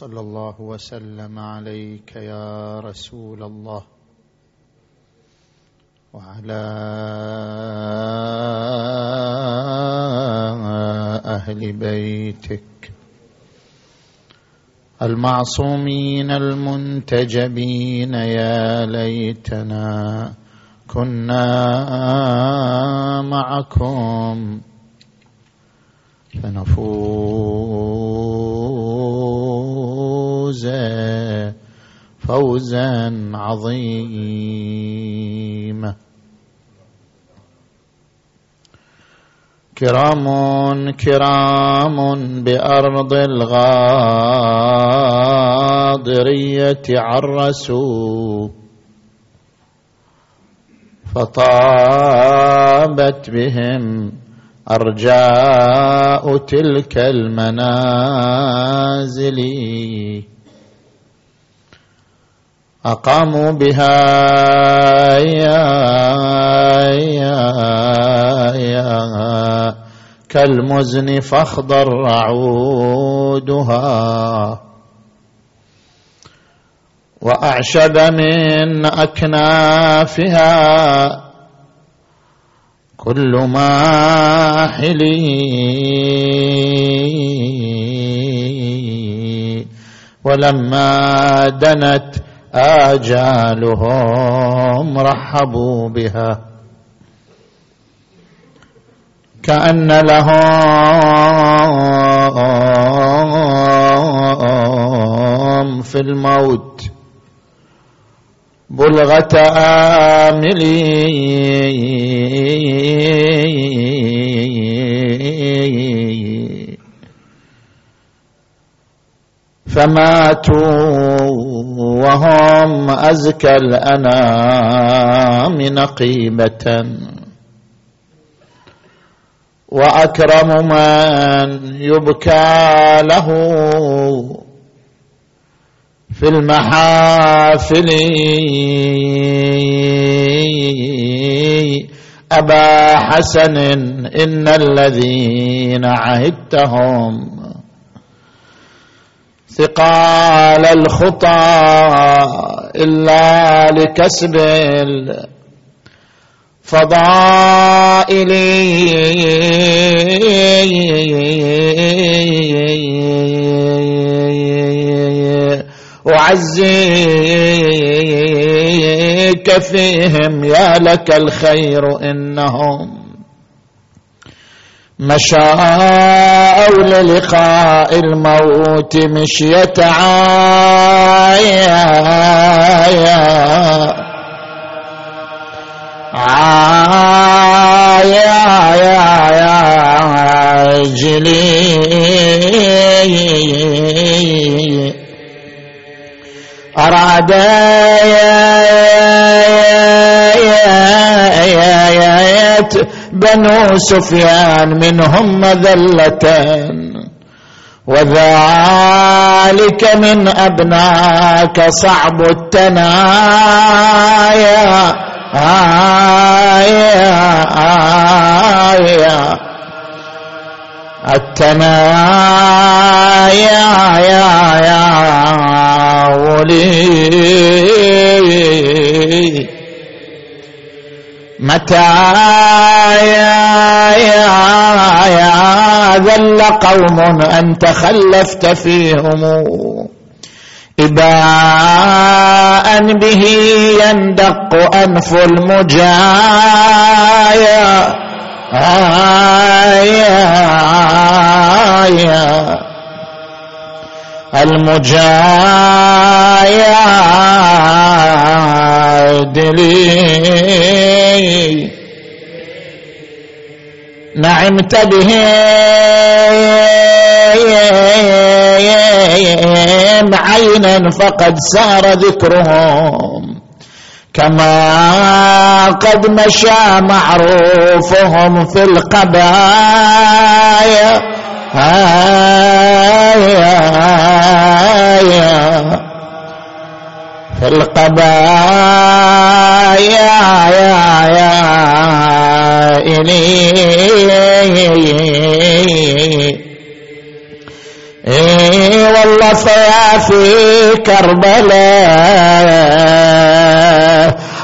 صلى الله وسلم عليك يا رسول الله وعلى أهل بيتك المعصومين المنتجبين يا ليتنا كنا معكم فنفوز فوزا عظيما. كرام كرام بأرض الغاضريه عرسوا فطابت بهم أرجاء تلك المنازل. أقاموا بها. يا يا يا كالمزن فاخضر عودها واعشب من أكنافها. كل ماحل ولما دنت آجالهم رحبوا بها. كأن لهم في الموت بلغة آملي فماتوا وهم أزكى الأنام نقيبة. وأكرم من يبكى له في المحافل. أبا حسن إن الذين عهدتهم ثقال الخطى إلا لكسب الفضائل أعزيك فيهم يا لك الخير إنهم مشاء للقاء الموت مشية عايا. عايا. بنو سفيان منهم مذلة وذلك من أبناك صعب التنايا آيا آيا التنايا يا يا ولي. متى يا يا ذل قوم أن تخلفت فيهم؟ إباء به يندق أنف المجايا. آيا آيا المجاهد نعمت بهم عينا فقد سار ذكرهم. كما قد مشى معروفهم في القبايا. آية في القبايا يا يا إلي صلفيا في كربلاء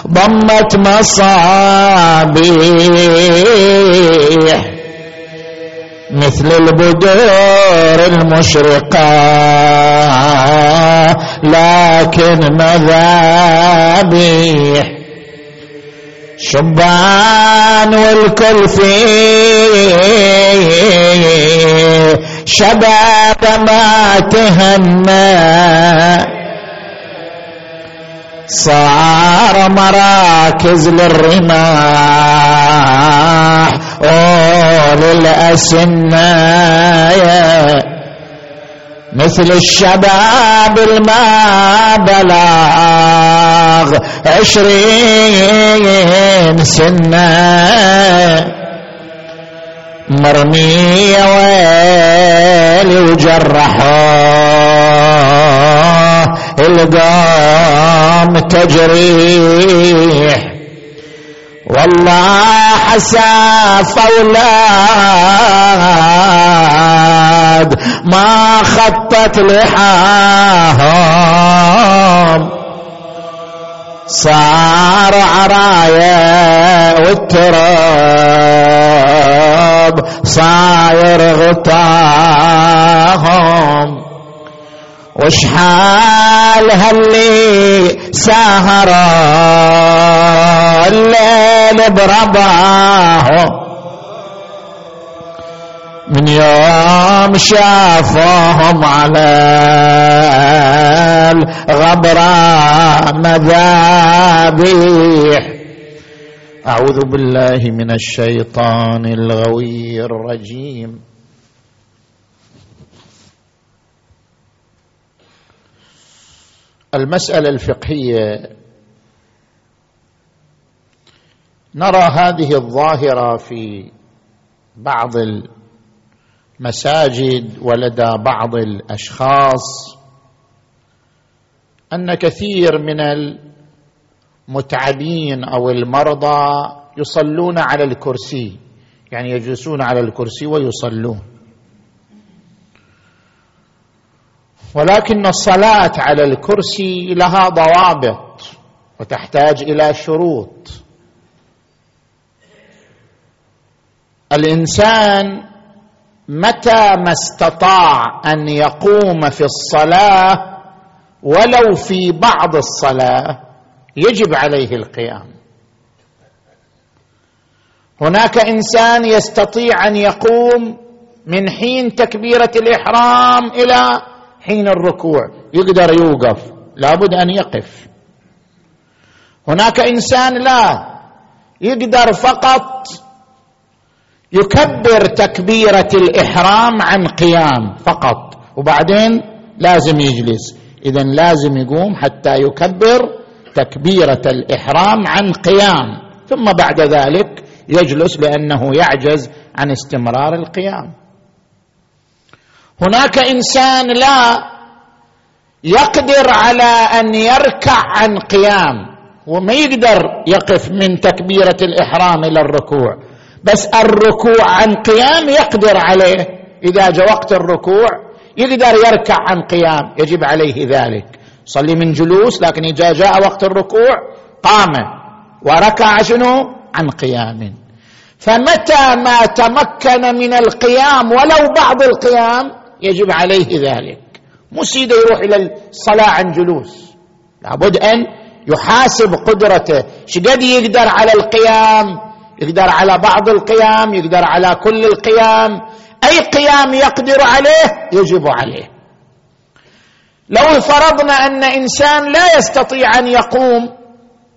ضمت مصابيح مثل البدور المشرقة. لكن مذابيح شبان والكل فيه شباب ما تهنى صار مراكز للرماح. وللأسنايا مثل الشباب الما بلاغ عشرين سنة. مرمية ويلي وجرحوه القام تجريح. والله حساف أولاد ما خطت لحاهم. صار عرايا والتراب صاير غطاهم. وشحال هاللي سهر الليل برباه من يوم شافهم على الغبرة مذابيح أعوذ بالله من الشيطان الغوي الرجيم. المسألة الفقهية. نرى هذه الظاهرة في بعض المساجد ولدى بعض الأشخاص أن كثير من المتعبين أو المرضى يصلون على الكرسي يعني يجلسون على الكرسي ويصلون. ولكن الصلاة على الكرسي لها ضوابط وتحتاج إلى شروط. الإنسان متى ما استطاع أن يقوم في الصلاة ولو في بعض الصلاة يجب عليه القيام. هناك إنسان يستطيع أن يقوم من حين تكبيرة الإحرام إلى حين الركوع يقدر يوقف لابد أن يقف. هناك إنسان لا يقدر فقط يكبر تكبيرة الإحرام عن قيام فقط وبعدين لازم يجلس. اذا لازم يقوم حتى يكبر تكبيرة الإحرام عن قيام. ثم بعد ذلك يجلس لأنه يعجز عن استمرار القيام. هناك إنسان لا يقدر على أن يركع عن قيام وما يقدر يقف من تكبيرة الإحرام إلى الركوع بس الركوع عن قيام يقدر عليه. إذا جاء وقت الركوع يقدر يركع عن قيام يجب عليه ذلك. صلي من جلوس لكن إذا جاء وقت الركوع قام وركع شنو؟ عن قيام. فمتى ما تمكن من القيام ولو بعض القيام يجب عليه ذلك. مو سيدة يروح إلى الصلاة عن جلوس. لابد أن يحاسب قدرته. شقد يقدر على القيام؟ يقدر على بعض القيام يقدر على كل القيام. أي قيام يقدر عليه؟ يجب عليه. لو فرضنا أن إنسان لا يستطيع أن يقوم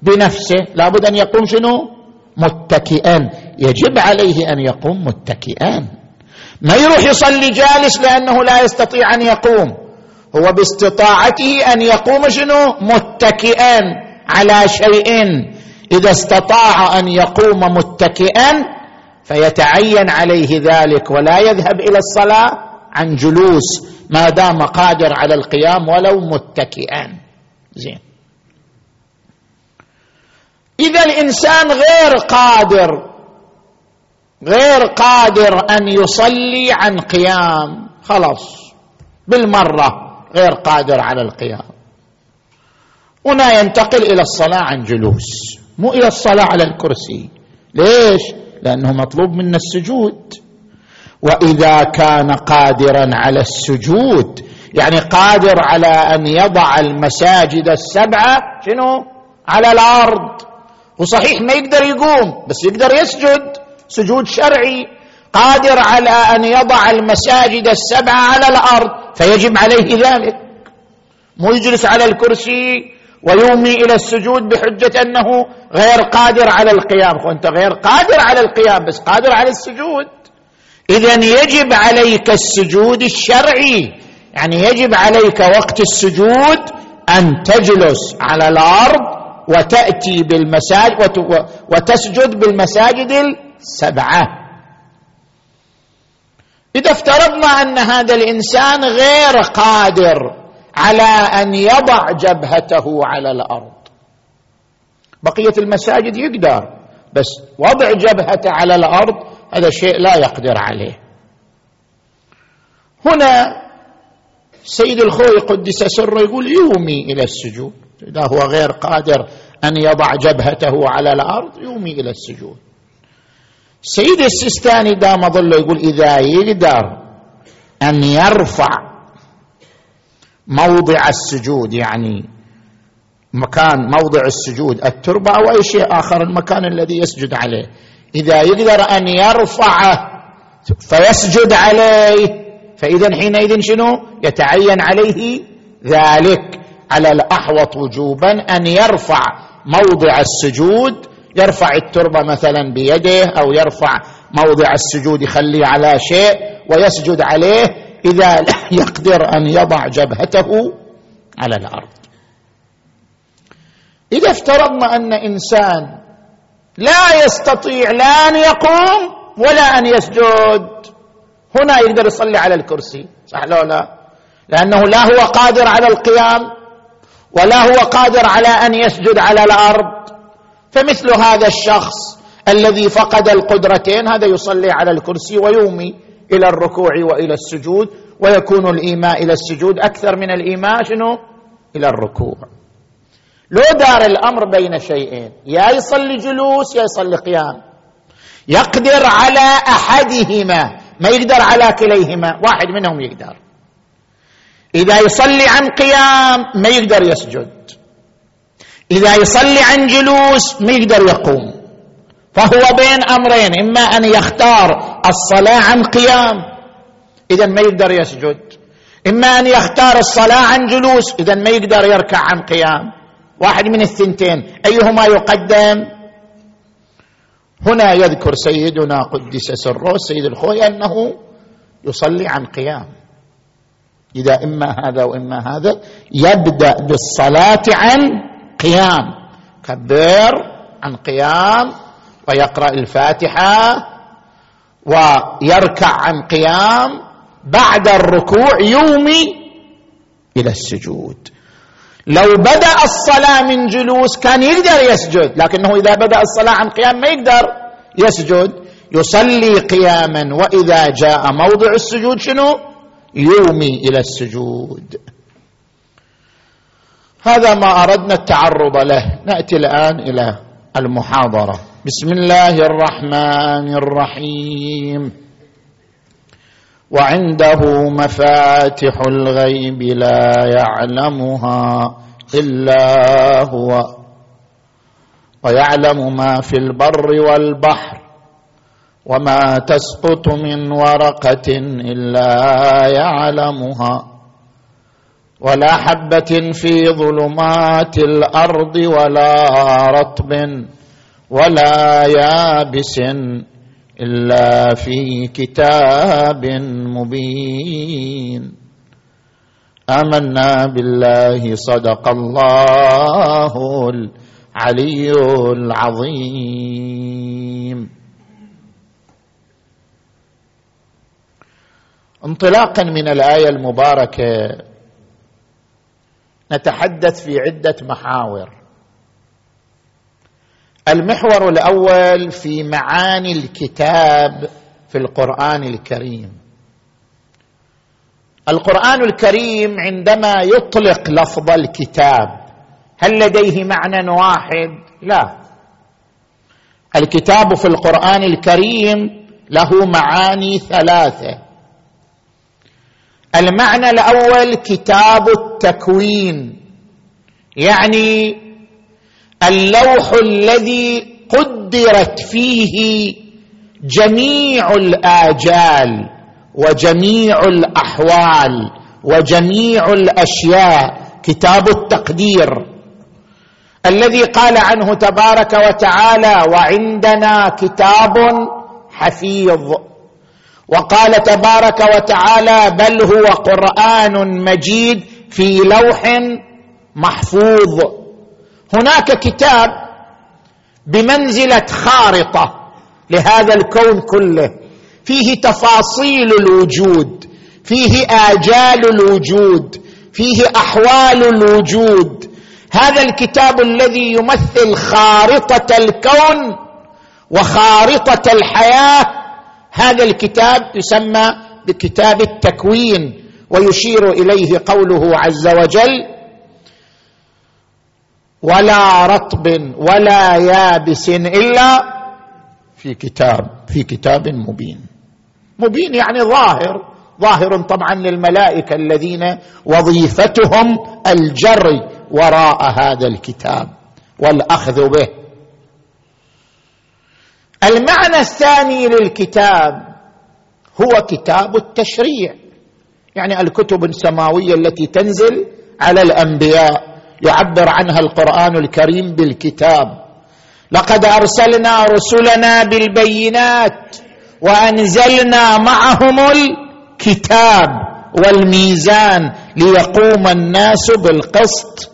بنفسه لابد أن يقوم شنو؟ متكئا. يجب عليه أن يقوم متكئا. ما يروح يصلي جالس لأنه لا يستطيع أن يقوم. هو باستطاعته أن يقوم شنو؟ متكئا على شيء. إذا استطاع أن يقوم متكئا فيتعين عليه ذلك ولا يذهب إلى الصلاة عن جلوس. ما دام قادر على القيام ولو متكئا. زين. إذا الإنسان غير قادر غير قادر أن يصلي عن قيام. خلاص. بالمرة غير قادر على القيام. هنا ينتقل إلى الصلاة عن جلوس مو إلى الصلاة على الكرسي. ليش؟ لأنه مطلوب منا السجود. وإذا كان قادرا على السجود يعني قادر على أن يضع المساجد السبعة شنو؟ على الأرض. وصحيح ما يقدر يقوم بس يقدر يسجد. سجود شرعي قادر على أن يضع المساجد السبعه على الأرض فيجب عليه ذلك. مو يجلس على الكرسي ويومي إلى السجود بحجة أنه غير قادر على القيام. وانت غير قادر على القيام بس قادر على السجود. اذا يجب عليك السجود الشرعي. يعني يجب عليك وقت السجود أن تجلس على الأرض وتأتي بالمساجد وتسجد بالمساجد السبعه إذا افترضنا أن هذا الإنسان غير قادر على أن يضع جبهته على الأرض. بقية المساجد يقدر بس وضع جبهته على الأرض هذا شيء لا يقدر عليه. هنا سيد الخوي قدس سره يقول يومي إلى السجود. إذا هو غير قادر أن يضع جبهته على الأرض يومي إلى السجود. سيد السيستاني دام ظله يقول إذا يقدر أن يرفع موضع السجود يعني مكان موضع السجود التربة أو أي شيء آخر المكان الذي يسجد عليه. إذا يقدر أن يرفعه فيسجد عليه. فإذا حينئذ شنو؟ يتعين عليه ذلك. على الأحوط وجوبا أن يرفع موضع السجود يرفع التربة مثلا بيده أو يرفع موضع السجود يخليه على شيء ويسجد عليه إذا لا يقدر أن يضع جبهته على الأرض. إذا افترضنا أن إنسان لا يستطيع لا أن يقوم ولا أن يسجد هنا يقدر يصلي على الكرسي صح لو لا؟ لأنه لا هو قادر على القيام ولا هو قادر على أن يسجد على الأرض. فمثل هذا الشخص الذي فقد القدرتين هذا يصلي على الكرسي ويومي إلى الركوع وإلى السجود ويكون الإيماء إلى السجود أكثر من الإيماء شنو؟ إلى الركوع. لو دار الأمر بين شيئين يا يصلي جلوس يا يصلي قيام. يقدر على أحدهما ما يقدر على كليهما واحد منهم يقدر. إذا يصلي عن قيام ما يقدر يسجد. إذا يصلي عن جلوس ما يقدر يقوم. فهو بين أمرين إما أن يختار الصلاة عن قيام إذا ما يقدر يسجد. إما أن يختار الصلاة عن جلوس إذا ما يقدر يركع عن قيام. واحد من الثنتين أيهما يقدم؟ هنا يذكر سيدنا قدس سره سيد الخوي أنه يصلي عن قيام. إذا إما هذا وإما هذا يبدأ بالصلاة عن قيام كبر عن قيام ويقرأ الفاتحة ويركع عن قيام بعد الركوع يومي إلى السجود. لو بدأ الصلاة من جلوس كان يقدر يسجد لكنه إذا بدأ الصلاة عن قيام ما يقدر يسجد. يصلي قياما وإذا جاء موضع السجود شنو؟ يومي إلى السجود. هذا ما أردنا التعرض له. نأتي الآن إلى المحاضرة. بسم الله الرحمن الرحيم. وعنده مفاتح الغيب لا يعلمها إلا هو. ويعلم ما في البر والبحر. وما تسقط من ورقة إلا يعلمها. ولا حبة في ظلمات الأرض ولا رطب ولا يابس إلا في كتاب مبين. آمنا بالله صدق الله العلي العظيم. انطلاقا من الآية المباركة نتحدث في عدة محاور. المحور الأول في معاني الكتاب في القرآن الكريم. القرآن الكريم عندما يطلق لفظ الكتاب هل لديه معنى واحد؟ لا. الكتاب في القرآن الكريم له معاني ثلاثة. المعنى الأول كتاب التكوين. يعني اللوح الذي قدرت فيه جميع الآجال وجميع الأحوال وجميع الأشياء. كتاب التقدير. الذي قال عنه تبارك وتعالى وعندنا كتاب حفيظ وقال تبارك وتعالى بل هو قرآن مجيد في لوح محفوظ. هناك كتاب بمنزلة خارطة لهذا الكون كله. فيه تفاصيل الوجود فيه آجال الوجود فيه أحوال الوجود. هذا الكتاب الذي يمثل خارطة الكون وخارطة الحياة هذا الكتاب يسمى بكتاب التكوين ويشير إليه قوله عز وجل ولا رطب ولا يابس إلا في كتاب في كتاب مبين. مبين يعني ظاهر ظاهر طبعا للملائكة الذين وظيفتهم الجري وراء هذا الكتاب والأخذ به. المعنى الثاني للكتاب هو كتاب التشريع. يعني الكتب السماوية التي تنزل على الأنبياء يعبر عنها القرآن الكريم بالكتاب. لقد أرسلنا رسلنا بالبينات وأنزلنا معهم الكتاب والميزان ليقوم الناس بالقسط.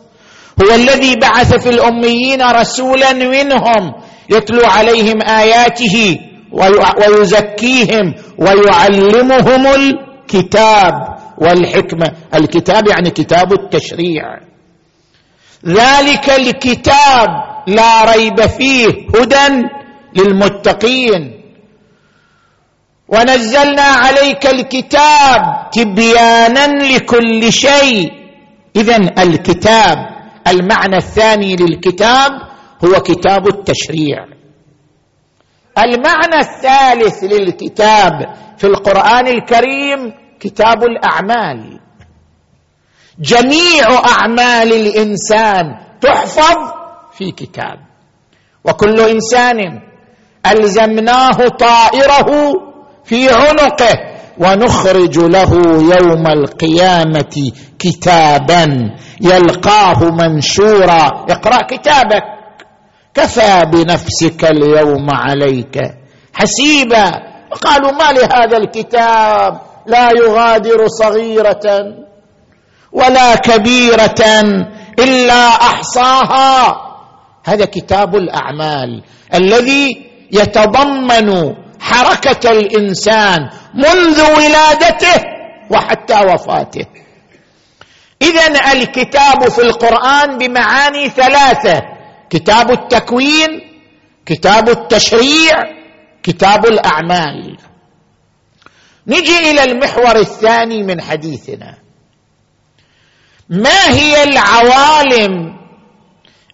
هو الذي بعث في الأميين رسولا منهم يتلو عليهم آياته ويزكيهم ويعلمهم الكتاب والحكمة. الكتاب يعني كتاب التشريع. ذلك الكتاب لا ريب فيه هدى للمتقين. ونزلنا عليك الكتاب تبيانا لكل شيء. اذا الكتاب المعنى الثاني للكتاب هو كتاب التشريع. المعنى الثالث للكتاب في القرآن الكريم كتاب الأعمال. جميع أعمال الإنسان تحفظ في كتاب. وكل إنسان ألزمناه طائره في عنقه ونخرج له يوم القيامة كتابا يلقاه منشورا. اقرأ كتابك. كفى بنفسك اليوم عليك. حسيبا. قالوا ما لهذا الكتاب؟ لا يغادر صغيرة ولا كبيرة إلا أحصاها. هذا كتاب الأعمال الذي يتضمن حركة الإنسان منذ ولادته وحتى وفاته. اذا الكتاب في القرآن بمعاني ثلاثة. كتاب التكوين كتاب التشريع كتاب الأعمال. نجي إلى المحور الثاني من حديثنا. ما هي العوالم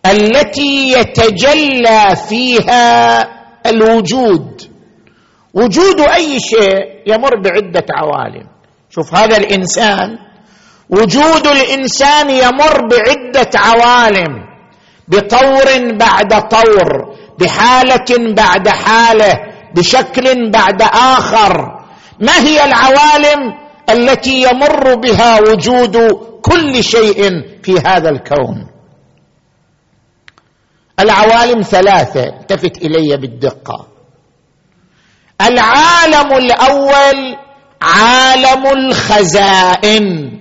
التي يتجلى فيها الوجود؟ وجود أي شيء يمر بعدة عوالم. شوف هذا الإنسان وجود الإنسان يمر بعدة عوالم. بطور بعد طور بحالة بعد حالة بشكل بعد آخر. ما هي العوالم التي يمر بها وجود كل شيء في هذا الكون؟ العوالم ثلاثة التفت إلي بالدقة. العالم الأول عالم الخزائن.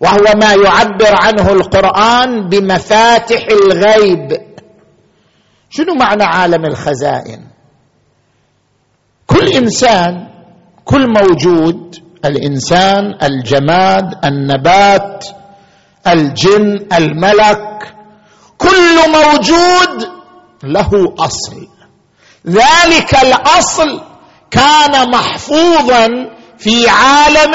وهو ما يعبر عنه القرآن بمفاتح الغيب. شنو معنى عالم الخزائن؟ كل إنسان كل موجود الإنسان الجماد النبات الجن الملك كل موجود له أصل. ذلك الأصل كان محفوظا في عالم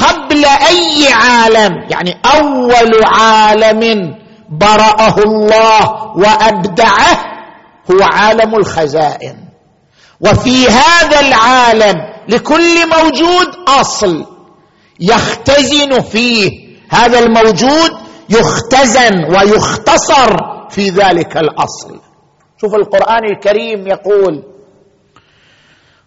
قبل أي عالم يعني أول عالم برأه الله وأبدعه هو عالم الخزائن. وفي هذا العالم لكل موجود أصل يختزن فيه. هذا الموجود يختزن ويختصر في ذلك الأصل. شوف القرآن الكريم يقول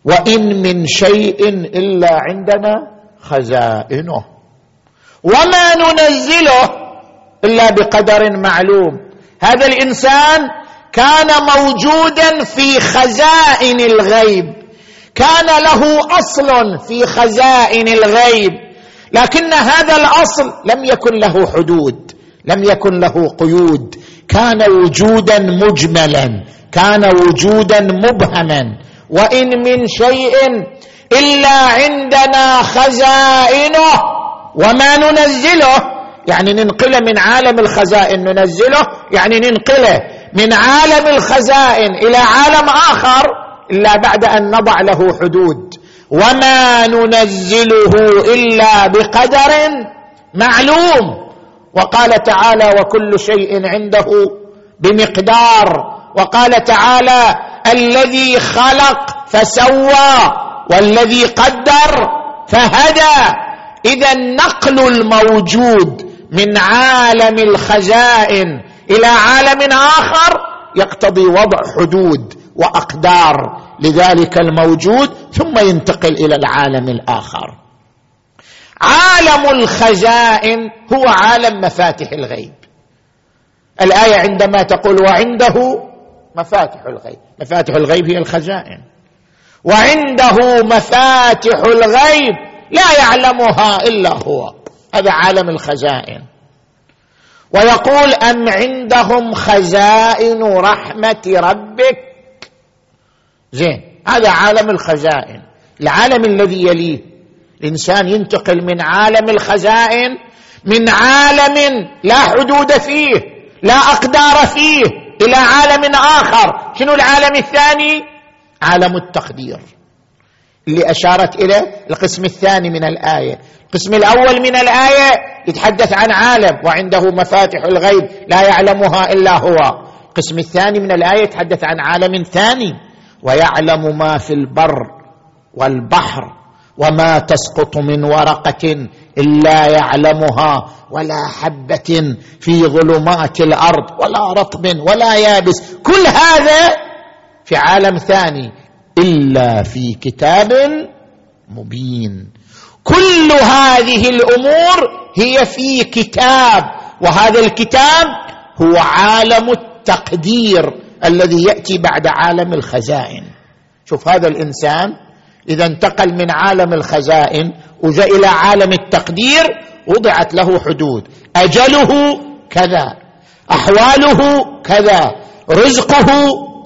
وإن من شيء إلا عندنا خزائنه. وما ننزله إلا بقدر معلوم. هذا الإنسان كان موجودا في خزائن الغيب. كان له أصل في خزائن الغيب. لكن هذا الأصل لم يكن له حدود لم يكن له قيود. كان وجودا مجملا كان وجودا مبهما. وإن من شيء إلا عندنا خزائنه. وما ننزله؟ يعني ننقله من عالم الخزائن ننزله؟ يعني ننقله من عالم الخزائن إلى عالم آخر إلا بعد أن نضع له حدود. وما ننزله إلا بقدر معلوم. وقال تعالى وكل شيء عنده بمقدار. وقال تعالى الذي خلق فسوى. والذي قدر فهدى. إذا نقل الموجود من عالم الخزائن إلى عالم آخر يقتضي وضع حدود وأقدار لذلك الموجود ثم ينتقل إلى العالم الآخر. عالم الخزائن هو عالم مفاتح الغيب. الآية عندما تقول وعنده مفاتح الغيب. مفاتح الغيب هي الخزائن. وعنده مفاتح الغيب لا يعلمها إلا هو. هذا عالم الخزائن. ويقول أم عندهم خزائن رحمة ربك؟ زين هذا عالم الخزائن. العالم الذي يليه. الإنسان ينتقل من عالم الخزائن من عالم لا حدود فيه لا أقدار فيه إلى عالم آخر. شنو العالم الثاني؟ عالم التقدير اللي أشارت اليه القسم الثاني من الآية. القسم الأول من الآية يتحدث عن عالم وعنده مفاتح الغيب لا يعلمها إلا هو. القسم الثاني من الآية يتحدث عن عالم ثاني ويعلم ما في البر والبحر وما تسقط من ورقة إلا يعلمها ولا حبة في ظلمات الأرض ولا رطب ولا يابس. كل هذا في عالم ثاني إلا في كتاب مبين. كل هذه الأمور هي في كتاب وهذا الكتاب هو عالم التقدير الذي يأتي بعد عالم الخزائن. شوف هذا الإنسان إذا انتقل من عالم الخزائن وجاء إلى عالم التقدير وضعت له حدود. أجله كذا أحواله كذا رزقه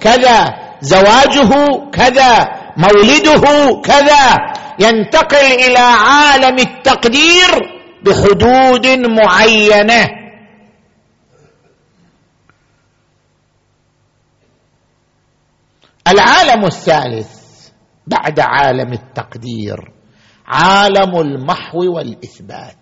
كذا زواجه كذا مولده كذا. ينتقل إلى عالم التقدير بحدود معينة. العالم الثالث بعد عالم التقدير عالم المحو والإثبات.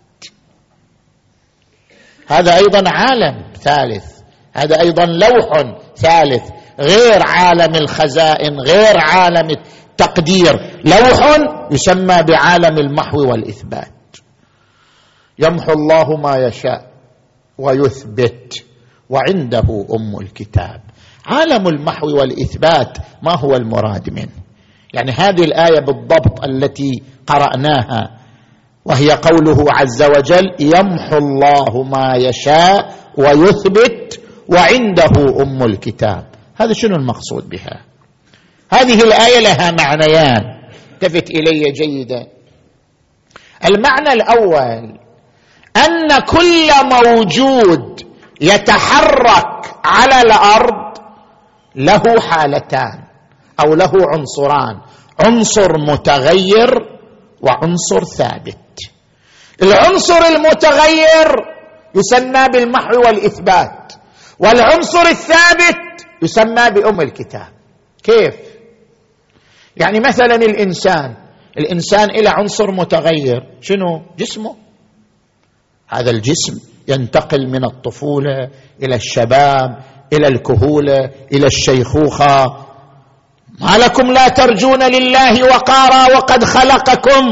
هذا أيضا عالم ثالث هذا أيضا لوح ثالث. غير عالم الخزائن غير عالم التقدير. لوح يسمى بعالم المحو والإثبات. يمحو الله ما يشاء ويثبت وعنده أم الكتاب. عالم المحو والإثبات ما هو المراد منه؟ يعني هذه الآية بالضبط التي قرأناها وهي قوله عز وجل يمحو الله ما يشاء ويثبت وعنده أم الكتاب. هذا شنو المقصود بها؟ هذه الآية لها معنيان. التفت إلي جيدا. المعنى الأول أن كل موجود يتحرك على الأرض له حالتان أو له عنصران عنصر متغير وعنصر ثابت. العنصر المتغير يسمى بالمحو والإثبات والعنصر الثابت يسمى بأم الكتاب. كيف؟ يعني مثلا الإنسان الإنسان إلى عنصر متغير. شنو؟ جسمه. هذا الجسم ينتقل من الطفولة إلى الشباب إلى الكهولة إلى الشيخوخة. ما لكم لا ترجون لله وقارا وقد خلقكم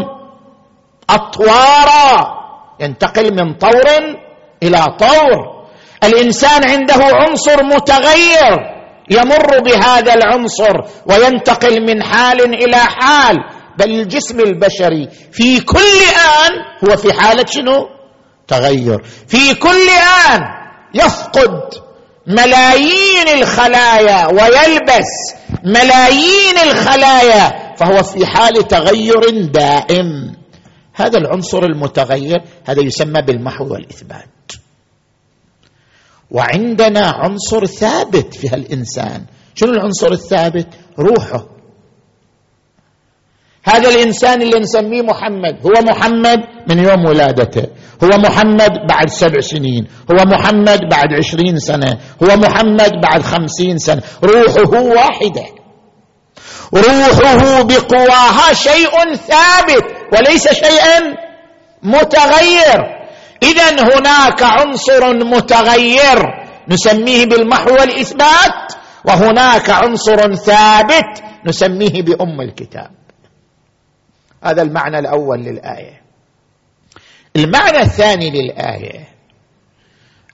أطوارا. ينتقل من طور إلى طور. الإنسان عنده عنصر متغير. يمر بهذا العنصر وينتقل من حال إلى حال. بل الجسم البشري في كل آن هو في حالة شنو؟ تغير. في كل آن يفقد ملايين الخلايا ويلبس ملايين الخلايا فهو في حال تغير دائم. هذا العنصر المتغير هذا يسمى بالمحو والإثبات. وعندنا عنصر ثابت في هالإنسان. شنو العنصر الثابت؟ روحه. هذا الإنسان اللي نسميه محمد هو محمد من يوم ولادته. هو محمد بعد سبع سنين. هو محمد بعد عشرين سنة. هو محمد بعد خمسين سنة. روحه واحدة. روحه بقواها شيء ثابت وليس شيئا متغير. اذا هناك عنصر متغير نسميه بالمحو والإثبات وهناك عنصر ثابت نسميه بأم الكتاب. هذا المعنى الأول للآية. المعنى الثاني للآية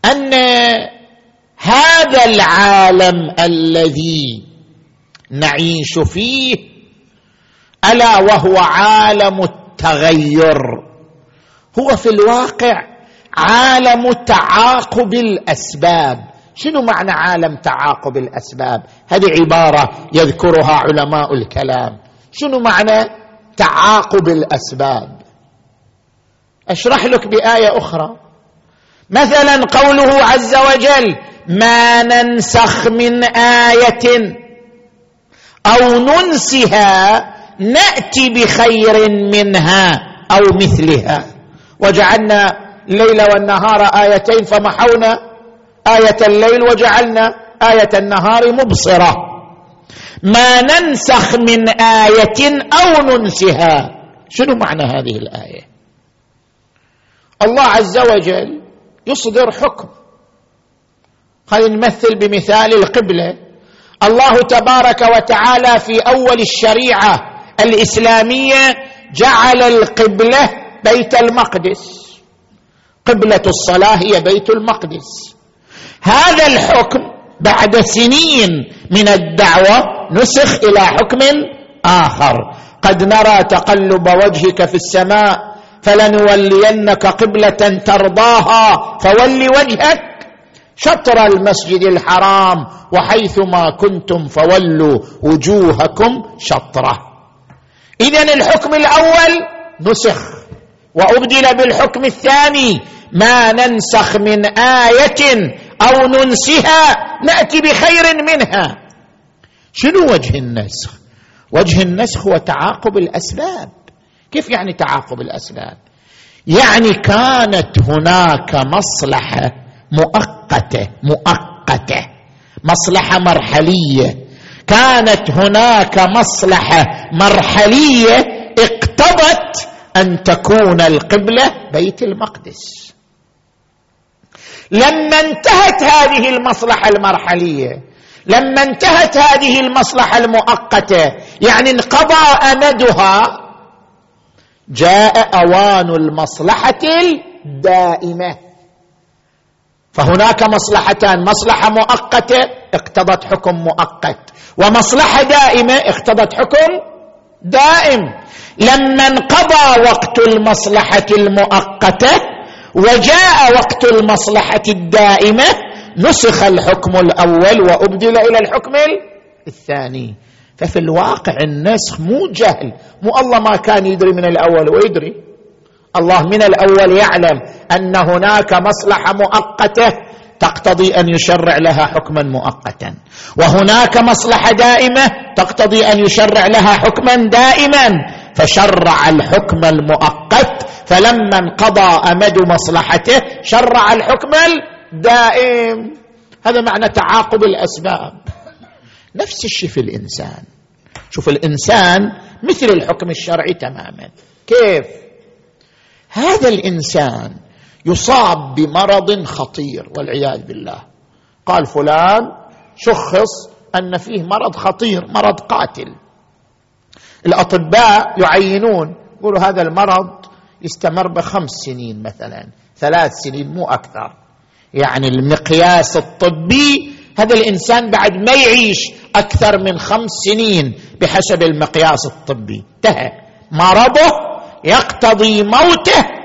أن هذا العالم الذي نعيش فيه ألا وهو عالم التغير. هو في الواقع عالم تعاقب الأسباب. شنو معنى عالم تعاقب الأسباب؟ هذه عبارة يذكرها علماء الكلام. شنو معنى تعاقب الأسباب؟ أشرح لك بآية أخرى. مثلا قوله عز وجل ما ننسخ من آية أو ننسها نأتي بخير منها أو مثلها وجعلنا الليل والنهار آيتين فمحونا آية الليل وجعلنا آية النهار مبصرة. ما ننسخ من آية أو ننسها. شنو معنى هذه الآية؟ الله عز وجل يصدر حكم. خلينا نمثل بمثال القبلة. الله تبارك وتعالى في أول الشريعة الإسلامية جعل القبلة بيت المقدس. قبلة الصلاة هي بيت المقدس. هذا الحكم بعد سنين من الدعوة نسخ إلى حكم آخر. قد نرى تقلب وجهك في السماء فلنولينك قبلة ترضاها فول وجهك شطر المسجد الحرام وحيثما كنتم فولوا وجوهكم شطرة. اذا الحكم الأول نسخ. وأبدل بالحكم الثاني ما ننسخ من آية أو ننسها نأتي بخير منها. شنو وجه النسخ؟ وجه النسخ هو تعاقب الأسباب. كيف يعني تعاقب الأسباب؟ يعني كانت هناك مصلحة مؤقتة مؤقتة مصلحة مرحلية. كانت هناك مصلحة مرحلية اقتضت أن تكون القبلة بيت المقدس. لما انتهت هذه المصلحة المرحلية لما انتهت هذه المصلحة المؤقتة يعني انقضى أمدها جاء أوان المصلحة الدائمة. فهناك مصلحتان مصلحة مؤقتة اقتضت حكم مؤقت ومصلحة دائمة اقتضت حكم دائم. لما انقضى وقت المصلحة المؤقتة وجاء وقت المصلحة الدائمة نسخ الحكم الأول وأبدل إلى الحكم الثاني. ففي الواقع النسخ مو جهل. مو الله ما كان يدري من الأول ويدري. الله من الأول يعلم أن هناك مصلحة مؤقتة. تقتضي أن يشرع لها حكما مؤقتا. وهناك مصلحة دائمة تقتضي أن يشرع لها حكما دائما. فشرع الحكم المؤقت فلما انقضى أمد مصلحته شرع الحكم الدائم. هذا معنى تعاقب الأسباب. نفس الشيء في الإنسان. شوف الإنسان مثل الحكم الشرعي تماما. كيف؟ هذا الإنسان يصاب بمرض خطير والعياذ بالله. قال فلان شخص أن فيه مرض خطير مرض قاتل. الأطباء يعينون يقولوا هذا المرض يستمر بخمس سنين مثلا ثلاث سنين مو أكثر. يعني المقياس الطبي هذا الإنسان بعد ما يعيش أكثر من خمس سنين بحسب المقياس الطبي. انتهى. مرضه يقتضي موته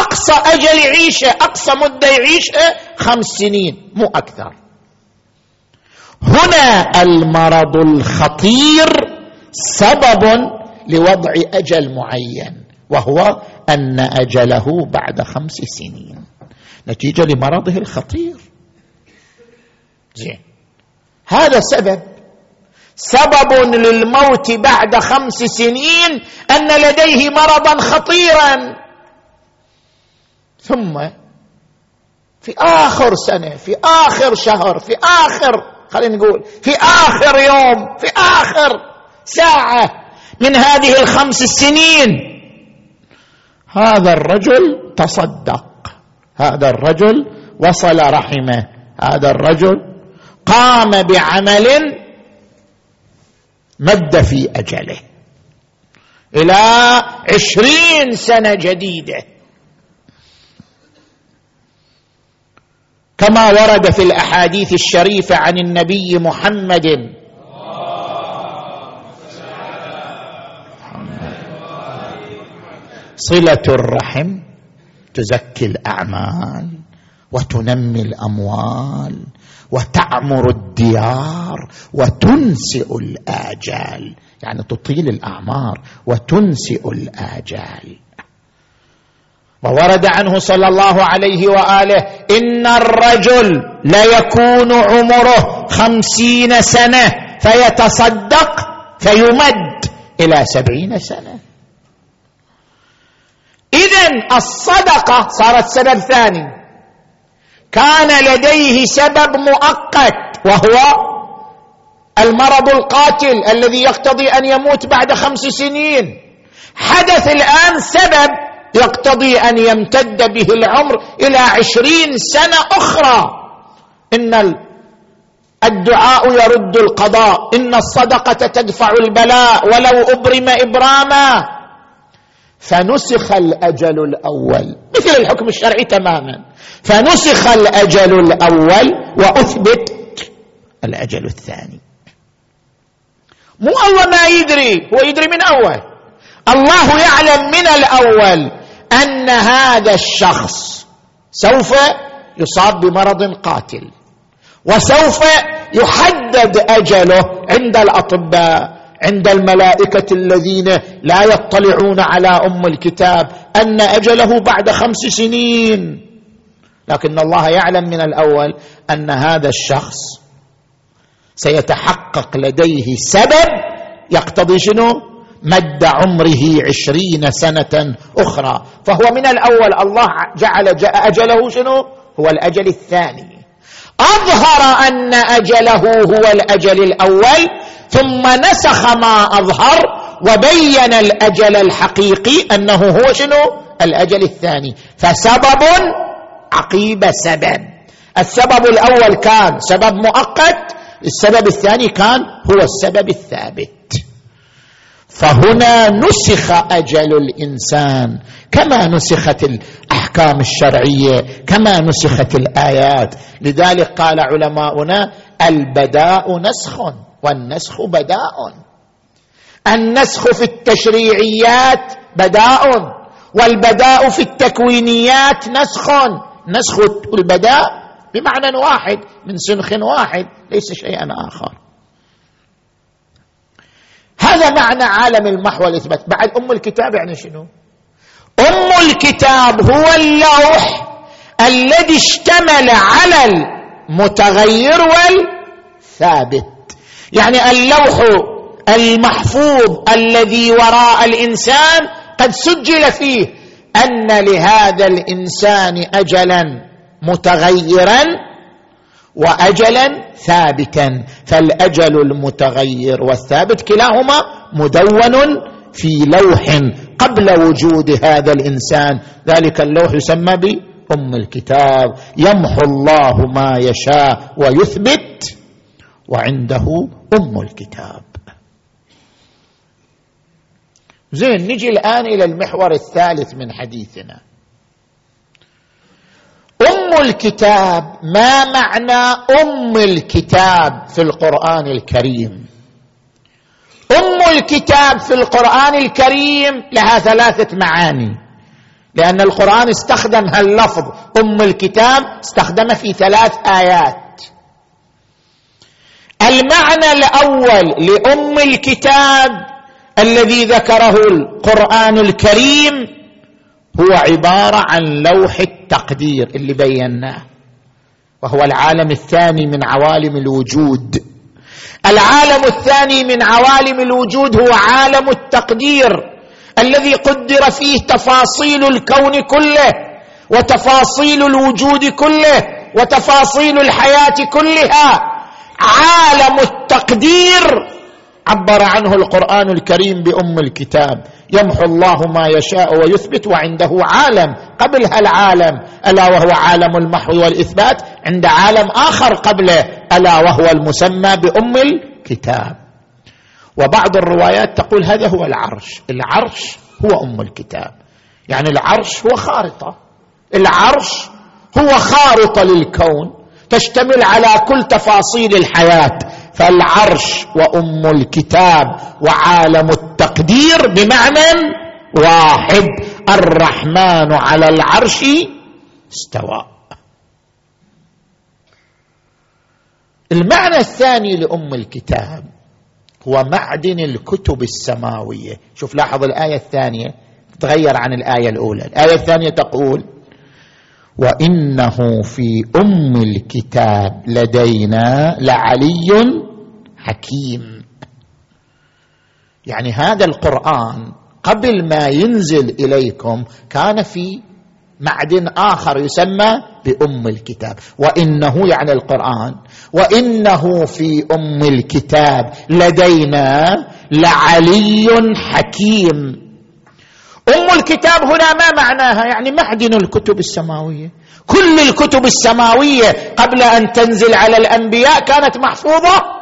أقصى أجل يعيشه أقصى مدة يعيشه خمس سنين مو أكثر. هنا المرض الخطير سبب لوضع أجل معين وهو أن أجله بعد خمس سنين. نتيجة لمرضه الخطير. زين. هذا سبب. سبب للموت بعد خمس سنين أن لديه مرضا خطيرا. ثم في آخر سنة في آخر شهر في آخر خلينا نقول في آخر يوم في آخر ساعة من هذه الخمس سنين. هذا الرجل تصدق. هذا الرجل وصل رحمه. هذا الرجل قام بعمل مد في أجله إلى عشرين سنة جديدة. كما ورد في الأحاديث الشريفة عن النبي محمد. صلة الرحم تزكي الأعمال وتنمي الأموال وتعمر الديار وتنسئ الآجال. يعني تطيل الأعمار وتنسئ الآجال. وورد عنه صلى الله عليه وآله إن الرجل ليكون عمره خمسين سنة فيتصدق فيمد إلى سبعين سنة. اذا الصدقة صارت سبب ثاني. كان لديه سبب مؤقت وهو المرض القاتل الذي يقتضي أن يموت بعد خمس سنين. حدث الآن سبب يقتضي أن يمتد به العمر إلى عشرين سنة أخرى. إن الدعاء يرد القضاء. إن الصدقة تدفع البلاء ولو أبرم إبراما. فنسخ الأجل الأول. مثل الحكم الشرعي تماما. فنسخ الأجل الأول وأثبت الأجل الثاني. مو الله ما يدري هو يدري من أول. الله يعلم من الأول أن هذا الشخص سوف يصاب بمرض قاتل وسوف يحدد أجله عند الأطباء عند الملائكة الذين لا يطلعون على أم الكتاب أن أجله بعد خمس سنين. لكن الله يعلم من الأول أن هذا الشخص سيتحقق لديه سبب يقتضي شنو؟ مد عمره عشرين سنة أخرى. فهو من الأول. الله جعل أجله شنو؟ هو الأجل الثاني. أظهر أن أجله هو الأجل الأول ثم نسخ ما أظهر وبين الأجل الحقيقي أنه هو شنو؟ الأجل الثاني. فسبب عقيب سبب. السبب الأول كان سبب مؤقت السبب الثاني كان هو السبب الثابت. فهنا نسخ أجل الإنسان كما نسخت الأحكام الشرعية كما نسخت الآيات. لذلك قال علماؤنا البداء نسخ والنسخ بداء. النسخ في التشريعيات بداء والبداء في التكوينيات نسخ. نسخ البداء بمعنى واحد من سنخ واحد ليس شيئا آخر. هذا معنى عالم المحو والإثبات؟ بعد أم الكتاب يعني شنو؟ أم الكتاب هو اللوح الذي اشتمل على المتغير والثابت. يعني اللوح المحفوظ الذي وراء الإنسان قد سجل فيه أن لهذا الإنسان اجلا متغيرا واجلا ثابتا. فالأجل المتغير والثابت كلاهما مدون في لوح قبل وجود هذا الإنسان. ذلك اللوح يسمى بأم الكتاب. يمحو الله ما يشاء ويثبت وعنده أم الكتاب. زين نجي الآن إلى المحور الثالث من حديثنا. أم الكتاب ما معنى أم الكتاب في القرآن الكريم؟ أم الكتاب في القرآن الكريم لها ثلاثة معاني. لأن القرآن استخدم هاللفظ أم الكتاب استخدمه في ثلاث آيات. المعنى الأول لأم الكتاب الذي ذكره القرآن الكريم هو عبارة عن لوح التقدير اللي بيناه وهو العالم الثاني من عوالم الوجود. العالم الثاني من عوالم الوجود هو عالم التقدير الذي قدر فيه تفاصيل الكون كله وتفاصيل الوجود كله وتفاصيل الحياة كلها. عالم التقدير عبر عنه القرآن الكريم بأم الكتاب. يمحو الله ما يشاء ويثبت وعنده عالم. قبل هالعالم ألا وهو عالم المحو والإثبات عند عالم آخر قبله. ألا وهو المسمى بأم الكتاب. وبعض الروايات تقول هذا هو العرش. العرش هو أم الكتاب. يعني العرش هو خارطة. العرش هو خارطة للكون. تشتمل على كل تفاصيل الحياة. فالعرش وأم الكتاب وعالم التقدير بمعنى واحد. الرحمن على العرش استوى. المعنى الثاني لأم الكتاب هو معدن الكتب السماوية. شوف لاحظ الآية الثانية تغير عن الآية الأولى. الآية الثانية تقول وإنه في أم الكتاب لدينا لعلي حكيم. يعني هذا القرآن قبل ما ينزل إليكم كان في معدن آخر يسمى بأم الكتاب. وإنه يعني القرآن. وإنه في أم الكتاب لدينا لعلي حكيم. أم الكتاب هنا ما معناها؟ يعني معدن الكتب السماوية. كل الكتب السماوية قبل أن تنزل على الأنبياء كانت محفوظة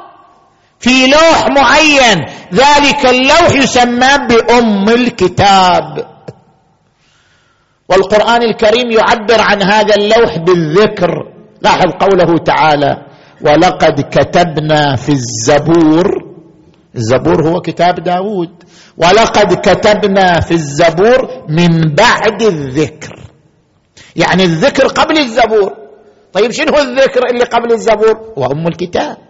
في لوح معين. ذلك اللوح يسمى بأم الكتاب. والقرآن الكريم يعبر عن هذا اللوح بالذكر. لاحظ قوله تعالى ولقد كتبنا في الزبور. الزبور هو كتاب داود. ولقد كتبنا في الزبور من بعد الذكر. يعني الذكر قبل الزبور. طيب شنو الذكر اللي قبل الزبور؟ وأم الكتاب.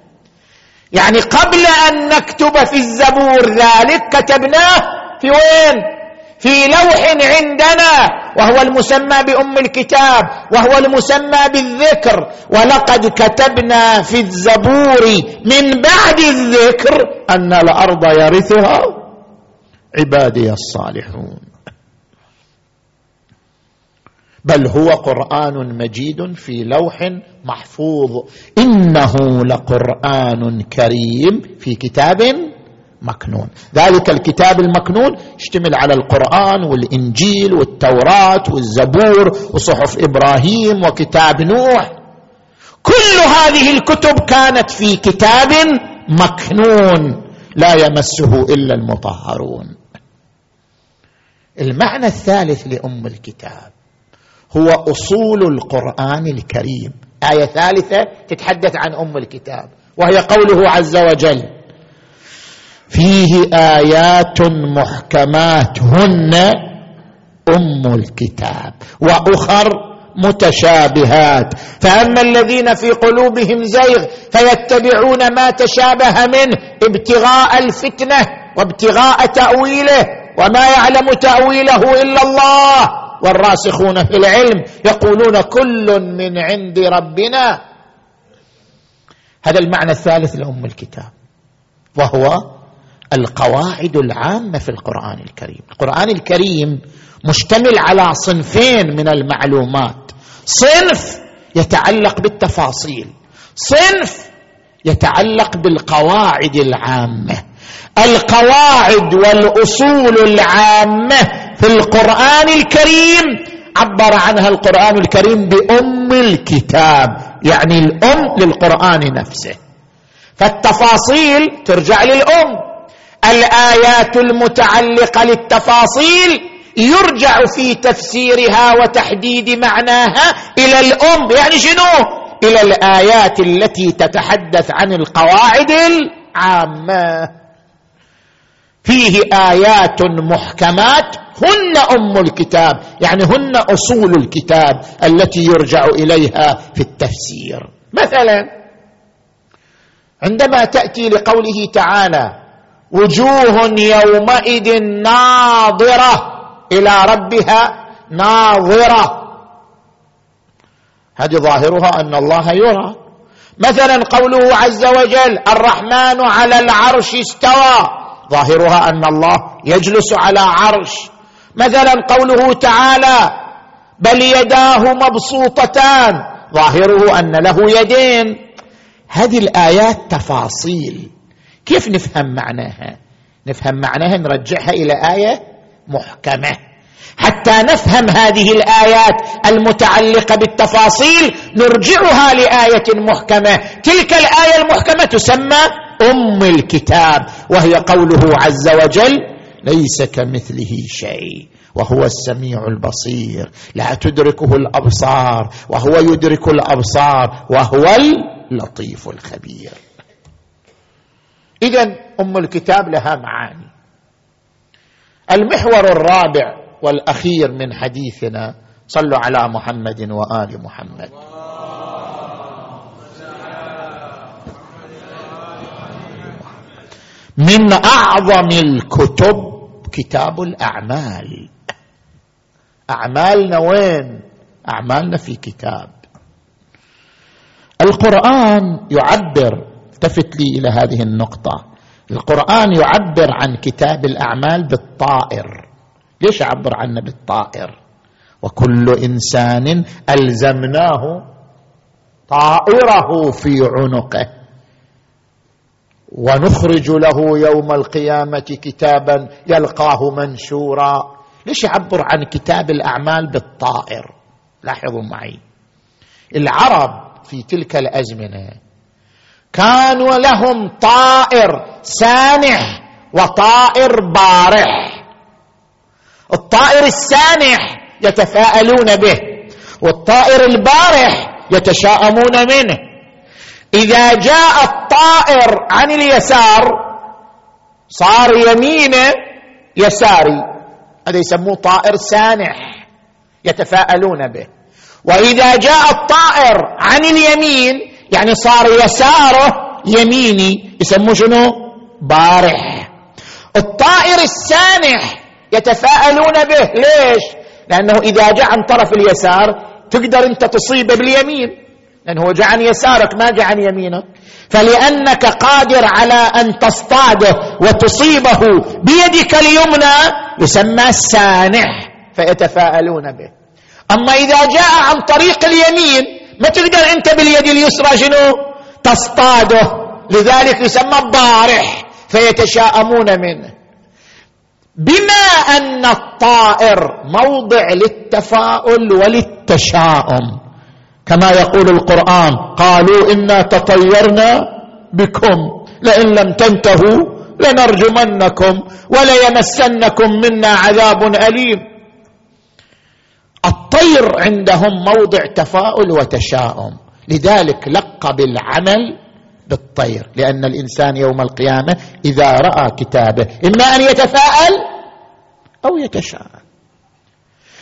يعني قبل أن نكتب في الزبور ذلك كتبناه في وين؟ في لوح عندنا وهو المسمى بأم الكتاب وهو المسمى بالذكر. ولقد كتبنا في الزبور من بعد الذكر أن الأرض يرثها عبادي الصالحون. بل هو قرآن مجيد في لوح محفوظ. إنه لقرآن كريم في كتاب مكنون. ذلك الكتاب المكنون يشتمل على القرآن والإنجيل والتوراة والزبور وصحف إبراهيم وكتاب نوح. كل هذه الكتب كانت في كتاب مكنون. لا يمسه إلا المطهرون. المعنى الثالث لأم الكتاب. هو أصول القرآن الكريم. آية ثالثة تتحدث عن أم الكتاب وهي قوله عز وجل فيه آيات محكمات هن أم الكتاب وأخر متشابهات. فأما الذين في قلوبهم زيغ فيتبعون ما تشابه منه ابتغاء الفتنة وابتغاء تأويله وما يعلم تأويله إلا الله. والراسخون في العلم يقولون كل من عند ربنا. هذا المعنى الثالث لأم الكتاب وهو القواعد العامة في القرآن الكريم. القرآن الكريم مشتمل على صنفين من المعلومات. صنف يتعلق بالتفاصيل صنف يتعلق بالقواعد العامة. القواعد والأصول العامة في القرآن الكريم عبر عنها القرآن الكريم بأم الكتاب يعني الأم للقرآن نفسه. فالتفاصيل ترجع للأم. الآيات المتعلقة للتفاصيل يرجع في تفسيرها وتحديد معناها إلى الأم. يعني شنو؟ إلى الآيات التي تتحدث عن القواعد العامة. فيه آيات محكمات هن أم الكتاب يعني هن أصول الكتاب التي يرجع إليها في التفسير. مثلا عندما تأتي لقوله تعالى وجوه يومئذ ناظرة إلى ربها ناظرة. هذه ظاهرها أن الله يرى. مثلا قوله عز وجل الرحمن على العرش استوى. ظاهرها أن الله يجلس على عرش. مثلا قوله تعالى بل يداه مبسوطتان ظاهره أن له يدين. هذه الآيات تفاصيل. كيف نفهم معناها؟ نفهم معناها نرجعها إلى آية محكمة. حتى نفهم هذه الآيات المتعلقة بالتفاصيل نرجعها لآية محكمة. تلك الآية المحكمة تسمى أم الكتاب وهي قوله عز وجل ليس كمثله شيء وهو السميع البصير لا تدركه الأبصار وهو يدرك الأبصار وهو اللطيف الخبير. اذا أم الكتاب لها معاني. المحور الرابع والأخير من حديثنا صلوا على محمد وآل محمد. من أعظم الكتب كتاب الأعمال. أعمالنا وين؟ أعمالنا في كتاب. القرآن يعبر التفت لي إلى هذه النقطة. القرآن يعبر عن كتاب الأعمال بالطائر. ليش اعبر عنه بالطائر؟ وكل إنسان ألزمناه طائره في عنقه. ونخرج له يوم القيامة كتابا يلقاه منشورا. ليش يعبر عن كتاب الأعمال بالطائر؟ لاحظوا معي. العرب في تلك الأزمنة كانوا لهم طائر سانح وطائر بارح. الطائر السانح يتفاءلون به والطائر البارح يتشاءمون منه. إذا جاء الطائر عن اليسار صار يمينه يساري هذا يسموه طائر سانح يتفاءلون به. وإذا جاء الطائر عن اليمين يعني صار يساره يميني يسموه شنو؟ بارح. الطائر السانح يتفاءلون به. ليش؟ لأنه إذا جاء عن طرف اليسار تقدر أنت تصيبه باليمين. لأنه هو جاء عن يسارك ما جاء عن يمينك. فلأنك قادر على أن تصطاده وتصيبه بيدك اليمنى يسمى سانح فيتفاءلون به. أما إذا جاء عن طريق اليمين ما تقدر أنت باليد اليسرى شنو؟ تصطاده. لذلك يسمى الضارح فيتشاءمون منه. بما أن الطائر موضع للتفاؤل وللتشاؤم. كما يقول القرآن قالوا إنا تطيرنا بكم لئن لم تنتهوا لنرجمنكم وليمسنكم منا عذاب أليم. الطير عندهم موضع تفاؤل وتشاؤم. لذلك لقب العمل بالطير لأن الإنسان يوم القيامة إذا رأى كتابه إما أن يتفاءل أو يتشاءم.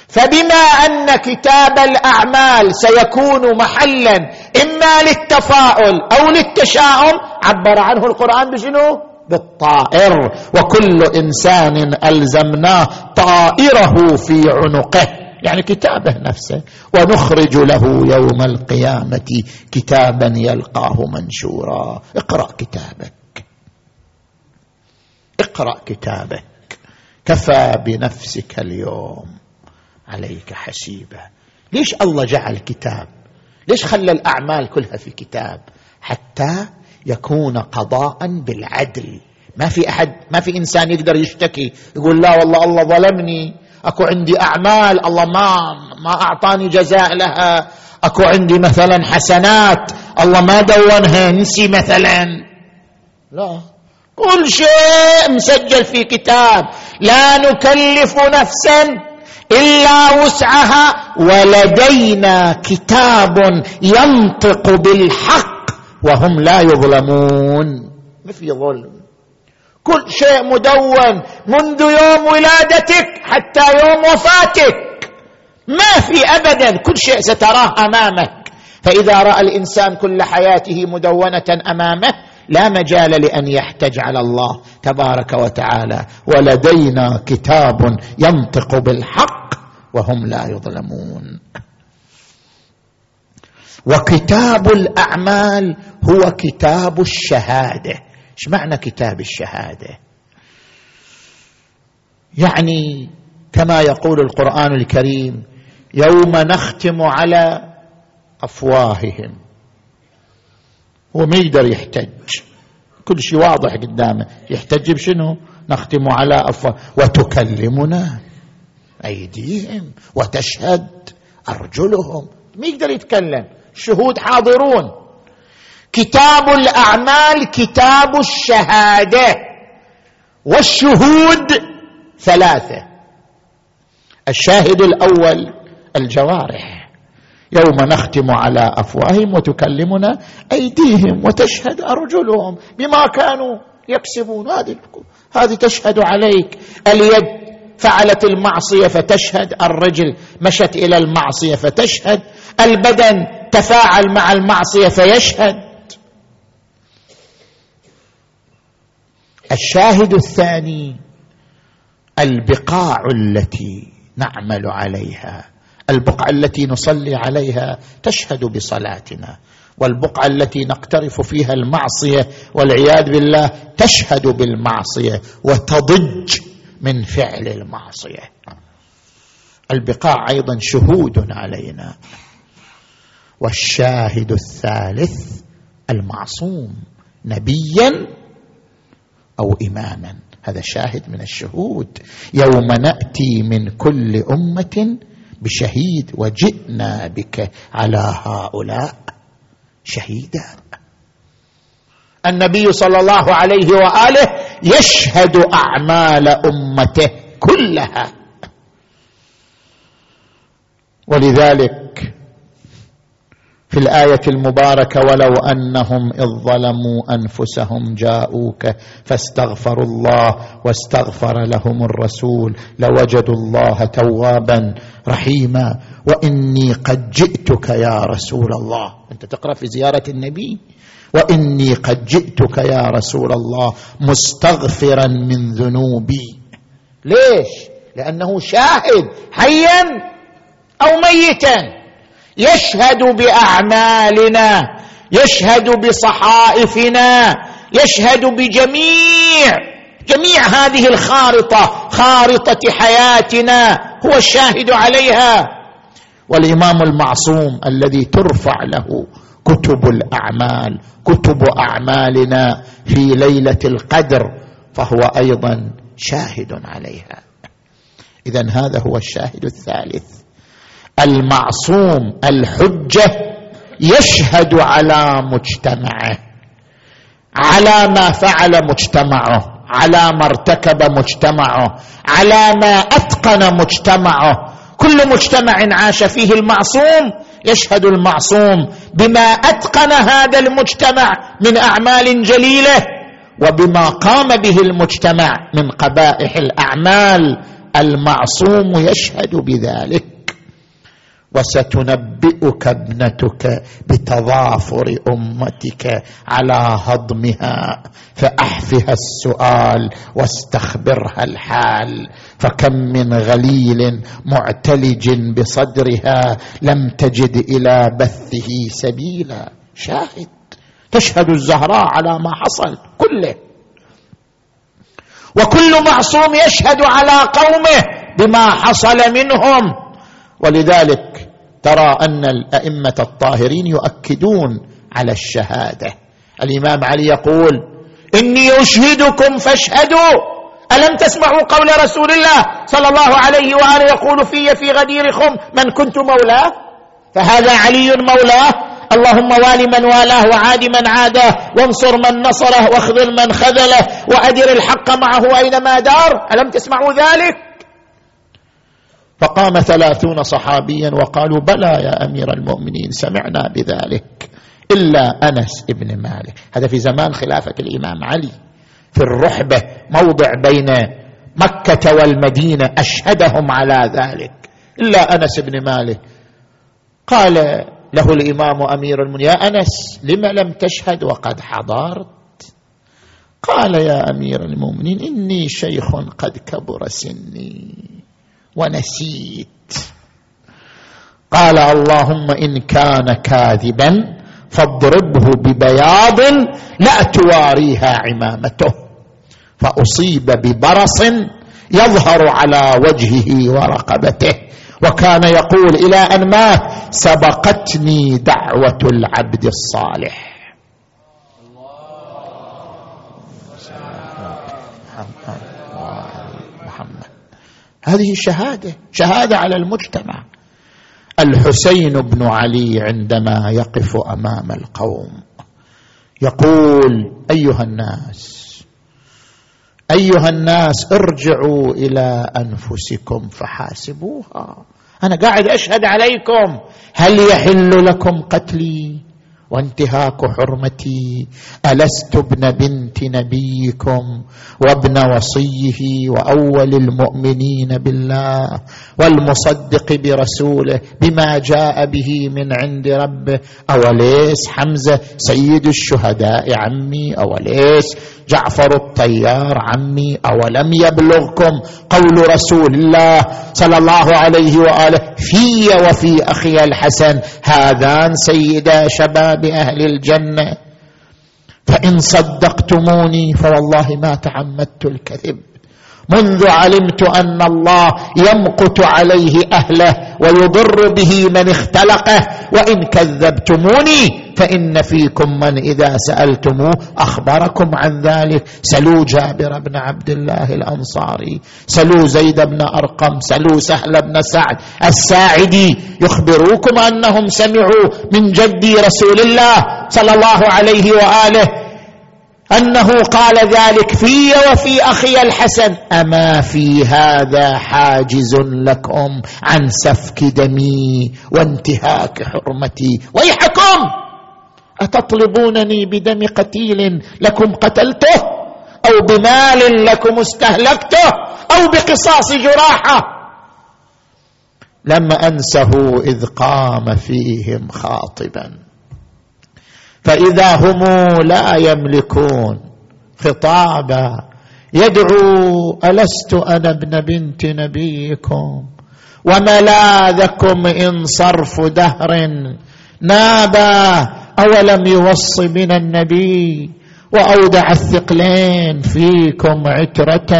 فبما أن كتاب الأعمال سيكون محلا إما للتفاؤل أو للتشاؤم عبر عنه القرآن بشنو؟ بالطائر. وكل إنسان ألزمناه طائره في عنقه. يعني كتابه نفسه. ونخرج له يوم القيامة كتابا يلقاه منشورا. اقرأ كتابك. اقرأ كتابك. كفى بنفسك اليوم. عليك حسيبة. ليش الله جعل كتاب؟ ليش خلى الأعمال كلها في كتاب؟ حتى يكون قضاء بالعدل. ما في أحد ما في إنسان يقدر يشتكي يقول لا والله الله ظلمني. اكو عندي اعمال الله ما ما اعطاني جزاء لها اكو عندي مثلا حسنات الله ما دونها نسي مثلا لا كل شيء مسجل في كتاب لا نكلف نفسا الا وسعها ولدينا كتاب ينطق بالحق وهم لا يظلمون ما في ظلم كل شيء مدون منذ يوم ولادتك حتى يوم وفاتك. ما في ابدا كل شيء ستراه أمامك. فإذا رأى الإنسان كل حياته مدونة أمامه لا مجال لأن يحتج على الله تبارك وتعالى. ولدينا كتاب ينطق بالحق وهم لا يظلمون. وكتاب الأعمال هو كتاب الشهادة. إيش معنى كتاب الشهادة؟ يعني كما يقول القرآن الكريم يوم نختم على أفواههم. هو ما يقدر يحتج. كل شيء واضح قدامه. يحتج بشنو؟ نختم على أفواه وتكلمنا أيديهم وتشهد أرجلهم. ما يقدر يتكلم. شهود حاضرون. كتاب الأعمال كتاب الشهادة. والشهود ثلاثة. الشاهد الأول الجوارح. يوم نختم على أفواههم وتكلمنا أيديهم وتشهد أرجلهم بما كانوا يكسبون. هذه هذه تشهد عليك. اليد فعلت المعصية فتشهد. الرجل مشت إلى المعصية فتشهد. البدن تفاعل مع المعصية فيشهد. الشاهد الثاني البقاع التي نعمل عليها. البقعه التي نصلي عليها تشهد بصلاتنا. والبقعه التي نقترف فيها المعصية والعياذ بالله تشهد بالمعصية وتضج من فعل المعصية. البقاع أيضا شهود علينا. والشاهد الثالث المعصوم نبيا أو اماما. هذا شاهد من الشهود. يوم نأتي من كل أمة بشهيد وجئنا بك على هؤلاء شهيدا. النبي صلى الله عليه وآله يشهد أعمال أمته كلها. ولذلك في الآية المباركة ولو أنهم إذ ظلموا أنفسهم جاءوك فاستغفروا الله واستغفر لهم الرسول لوجدوا الله توابا رحيما. وإني قد جئتك يا رسول الله. أنت تقرأ في زيارة النبي؟ وإني قد جئتك يا رسول الله مستغفرا من ذنوبي. ليش؟ لأنه شاهد حيا أو ميتا. يشهد بأعمالنا يشهد بصحائفنا يشهد بجميع جميع هذه الخارطة خارطة حياتنا هو الشاهد عليها. والإمام المعصوم الذي ترفع له كتب الأعمال كتب أعمالنا في ليلة القدر فهو أيضا شاهد عليها. اذا هذا هو الشاهد الثالث. المعصوم الحجة يشهد على مجتمعه على ما فعل مجتمعه على ما ارتكب مجتمعه على ما أتقن مجتمعه. كل مجتمع عاش فيه المعصوم يشهد المعصوم بما أتقن هذا المجتمع من أعمال جليلة وبما قام به المجتمع من قبائح الأعمال. المعصوم يشهد بذلك. وستنبئك ابنتك بتضافر أمتك على هضمها فأحفها السؤال واستخبرها الحال. فكم من غليل معتلج بصدرها لم تجد إلى بثه سبيلا. شاهد. تشهد الزهراء على ما حصل كله. وكل معصوم يشهد على قومه بما حصل منهم. ولذلك ترى أن الأئمة الطاهرين يؤكدون على الشهادة. الإمام علي يقول إني أشهدكم فاشهدوا. ألم تسمعوا قول رسول الله صلى الله عليه وآله يقول في في غدير خم من كنت مولاه؟ فهذا علي مولاه. اللهم وال من والاه وعاد من عاداه وانصر من نصره واخذل من خذله. وأدر الحق معه أينما دار. ألم تسمعوا ذلك؟ فقام ثلاثون صحابيا وقالوا بلى يا أمير المؤمنين سمعنا بذلك إلا أنس ابن مالك. هذا في زمان خلافة الإمام علي في الرحبة موضع بين مكة والمدينة أشهدهم على ذلك. إلا أنس بن مالك. قال له الإمام أمير المؤمنين يا أنس لم لم تشهد وقد حضرت؟ قال يا أمير المؤمنين إني شيخ قد كبر سني. ونسيت. قال اللهم إن كان كاذبا فاضربه ببياض لا تواريها عمامته فأصيب ببرص يظهر على وجهه ورقبته وكان يقول إلى أن مات سبقتني دعوة العبد الصالح محمد هذه شهادة شهادة على المجتمع. الحسين بن علي عندما يقف أمام القوم يقول أيها الناس أيها الناس ارجعوا إلى أنفسكم فحاسبوها. أنا قاعد أشهد عليكم هل يحل لكم قتلي؟ وانتهاك حرمتي ألست ابن بنت نبيكم وابن وصيه وأول المؤمنين بالله والمصدق برسوله بما جاء به من عند ربه أوليس حمزة سيد الشهداء عمي؟ أوليس جعفر الطيار عمي؟ أولم يبلغكم قول رسول الله صلى الله عليه وآله في وفي أخي الحسن هذان سيدا شباب أهل الجنة. فإن صدقتموني فوالله ما تعمدت الكذب. منذ علمت أن الله يمقت عليه أهله ويضر به من اختلقه وإن كذبتموني فإن فيكم من إذا سألتموه أخبركم عن ذلك. سلوا جابر بن عبد الله الأنصاري سلوا زيد بن أرقم سلوا سهل بن سعد الساعدي يخبروكم أنهم سمعوا من جدي رسول الله صلى الله عليه وآله أنه قال ذلك في وفي أخي الحسن. أما في هذا حاجز لكم عن سفك دمي وانتهاك حرمتي. ويحكم! أتطلبونني بدم قتيل لكم قتلته؟ أو بمال لكم استهلكته؟ أو بقصاص جراحة؟ لم أنسه إذ قام فيهم خاطبا. فإذا هم لا يملكون خطابا. يدعو ألست أنا ابن بنت نبيكم؟ وملاذكم إن صرف دهر نابا؟ أولم يوص من النبي وأودع الثقلين فيكم عترة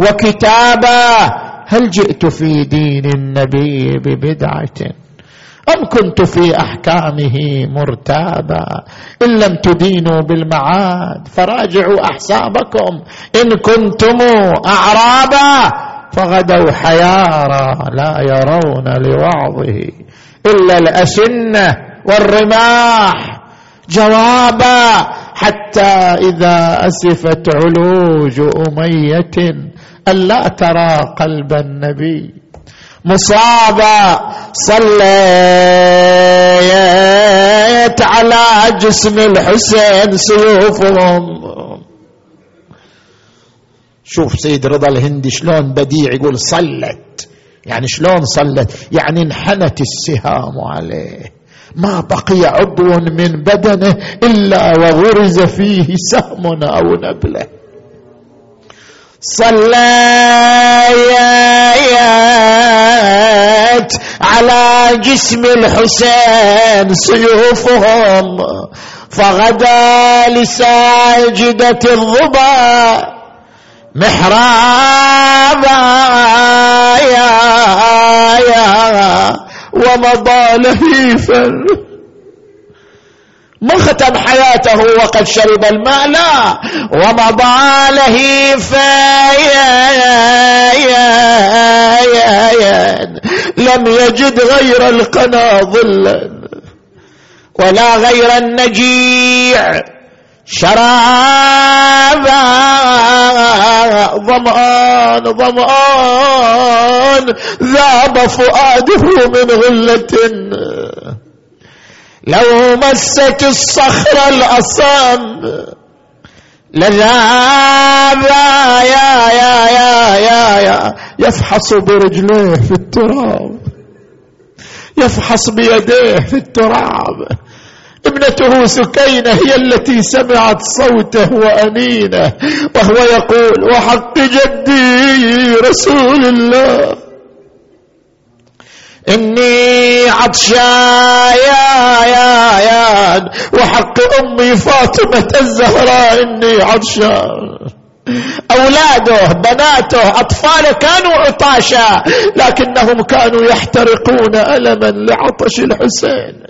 وكتابا؟ هل جئت في دين النبي ببدعة؟ أم كنت في أحكامه مرتابا؟ إن لم تدينوا بالمعاد فراجعوا أحسابكم. إن كنتم أعرابا فغدوا حيارى لا يرون لوعظه إلا الاسنه والرماح. جوابا حتى إذا أسفت علوج أمية الا ترى قلب النبي. مصابة صليت على جسم الحسين سيوفهم. شوف سيد رضا الهندي شلون بديع يقول صلت. يعني شلون صلت؟ يعني انحنت السهام عليه. ما بقي عضو من بدنه إلا وغرز فيه سهم أو نبله. صليت على جسم الحسين سيوفهم. فغدا لساجدة الظبا محرابا يا يا ومضى لهيفا. ما ختم حياته وقد شرب الماء لا ومضى لهيفا لم يجد غير القنا ظلا ولا غير النجيع شرابا ظمآن ظمآن ذاب فؤاده من غلة لو مست الصخر الأصم لذاب يا يا يا يا يا يا يفحص برجليه في التراب. يفحص بيديه في التراب. ابنته سكينة هي التي سمعت صوته وأنينه وهو يقول وحق جدي رسول الله. إني عطشا يا يا يا وحق أمي فاطمة الزهراء إني عطشان أولاده بناته أطفاله كانوا عطاشا لكنهم كانوا يحترقون ألما لعطش الحسين.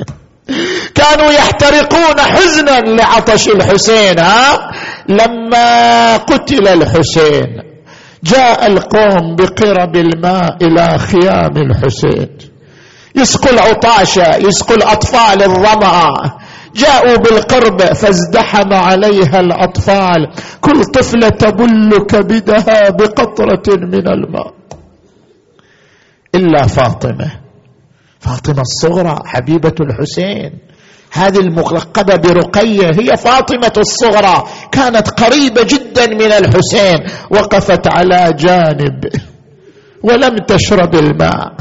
كانوا يحترقون حزنا لعطش الحسين ها؟ لما قتل الحسين. جاء القوم بقرب الماء إلى خيام الحسين. يسقوا العطاشة يسقوا الأطفال الظمأ جاءوا بالقرب فازدحم عليها الأطفال. كل طفلة تبل كبدها بقطرة من الماء. إلا فاطمة. فاطمة الصغرى حبيبة الحسين. هذه الملقبة برقية هي فاطمة الصغرى كانت قريبة جدا من الحسين وقفت على جانب ولم تشرب الماء.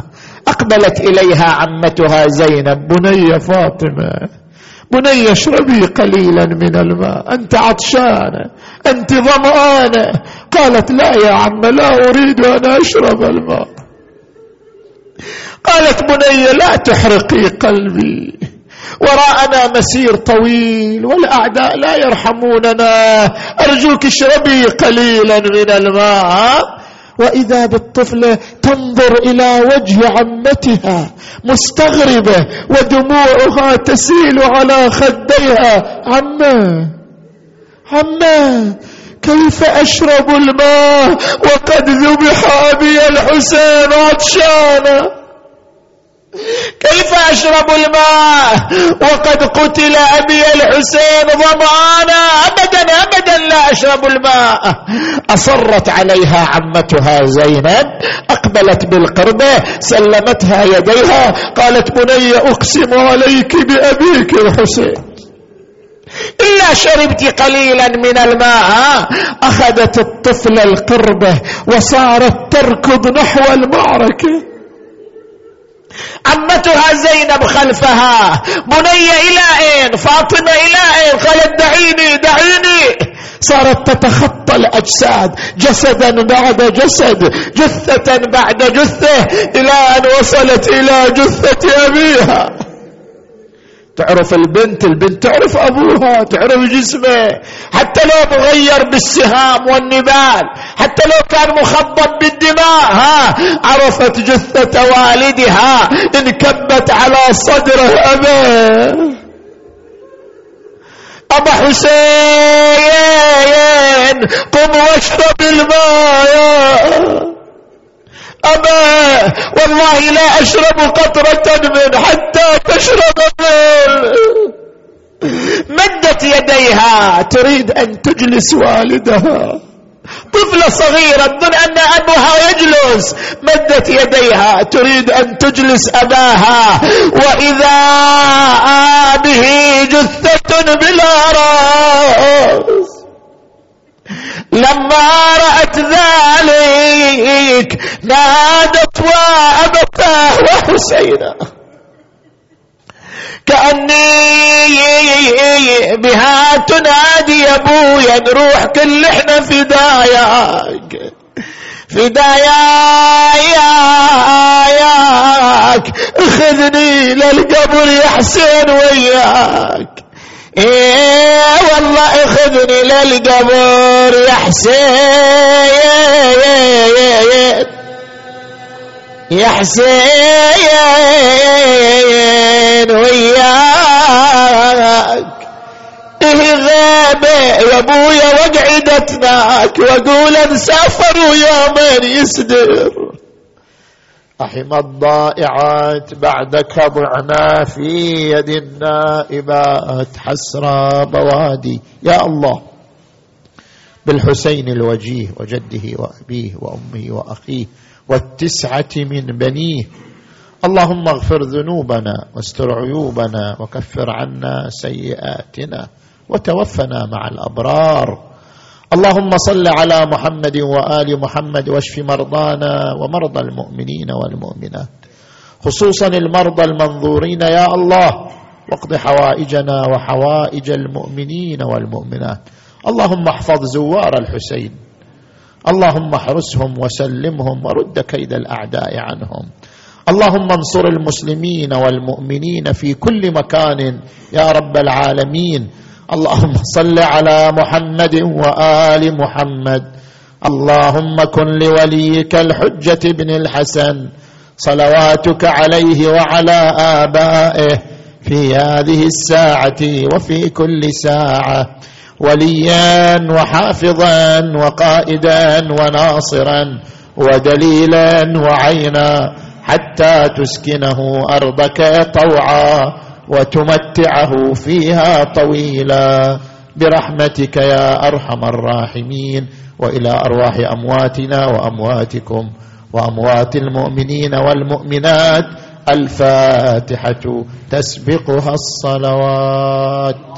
أقبلت إليها عمتها زينب بني فاطمة بني اشربي قليلا من الماء أنت عطشانه أنت ظمانه قالت لا يا عم لا أريد أن أشرب الماء. قالت بني لا تحرقي قلبي. وراءنا مسير طويل والأعداء لا يرحموننا. أرجوك اشربي قليلا من الماء. وإذا بالطفله تنظر إلى وجه عمتها مستغربة ودموعها تسيل على خديها. عمه عمه كيف أشرب الماء؟ وقد ذبح أبي الحسين عطشانا كيف أشرب الماء؟ وقد قتل أبي الحسين ظمانا ابدا ابدا لا أشرب الماء. أصرت عليها عمتها زينب. أقبلت بالقربه سلمتها يديها. قالت بني أقسم عليك بأبيك الحسين. إلا شربت قليلا من الماء أخذت الطفل القربة وصارت تركض نحو المعركة. عمتها زينب خلفها بني إلى أين فاطمة إلى أين قالت دعيني دعيني. صارت تتخطى الأجساد جسدا بعد جسد جثة بعد جثة إلى أن وصلت إلى جثة أبيها. تعرف البنت البنت تعرف أبوها تعرف جسمه. حتى لو مغير بالسهام والنبال حتى لو كان مخضب بالدماء ها عرفت جثة والدها انكبت على صدره أبا أبا حسين قم واشرب الماء. أبا والله لا أشرب قطرة من حتى تشرب من. مدت يديها تريد أن تجلس والدها. طفلة صغيرة تظن أن أبوها يجلس. مدت يديها تريد أن تجلس أباها. وإذا به جثة بلا رأس. لما رأت ذلك نادت وأبتاه وحسينا. كأني بها تنادي يا أبويا نروح كل إحنا فداياك. فداياك اخذني للقبر يا حسين وياك. إيه والله اخذني للقبر يا حسين يا حسين وياك. إيه غابة يا أبويا وقعدتناك وأقول انسافر ويا من يسدر. رحم الضائعات بعدك ضعنا في يد النائبات حسرى بوادي. يا الله. بالحسين الوجيه وجده وأبيه وأمه وأخيه والتسعة من بنيه. اللهم اغفر ذنوبنا واستر عيوبنا وكفر عنا سيئاتنا وتوفنا مع الأبرار. اللهم صل على محمد وآل محمد واشف مرضانا ومرضى المؤمنين والمؤمنات. خصوصا المرضى المنظورين يا الله. واقض حوائجنا وحوائج المؤمنين والمؤمنات. اللهم احفظ زوار الحسين. اللهم احرسهم وسلمهم ورد كيد الأعداء عنهم. اللهم انصر المسلمين والمؤمنين في كل مكان. يا رب العالمين. اللهم صل على محمد وآل محمد. اللهم كن لوليك الحجة بن الحسن. صلواتك عليه وعلى آبائه في هذه الساعة وفي كل ساعة. وليا وحافظا وقائدا وناصرا ودليلا وعينا حتى تسكنه أرضك طوعا. وتمتعه فيها طويلا. برحمتك يا أرحم الراحمين. وإلى أرواح أمواتنا وأمواتكم وأموات المؤمنين والمؤمنات. الفاتحة تسبقها الصلوات.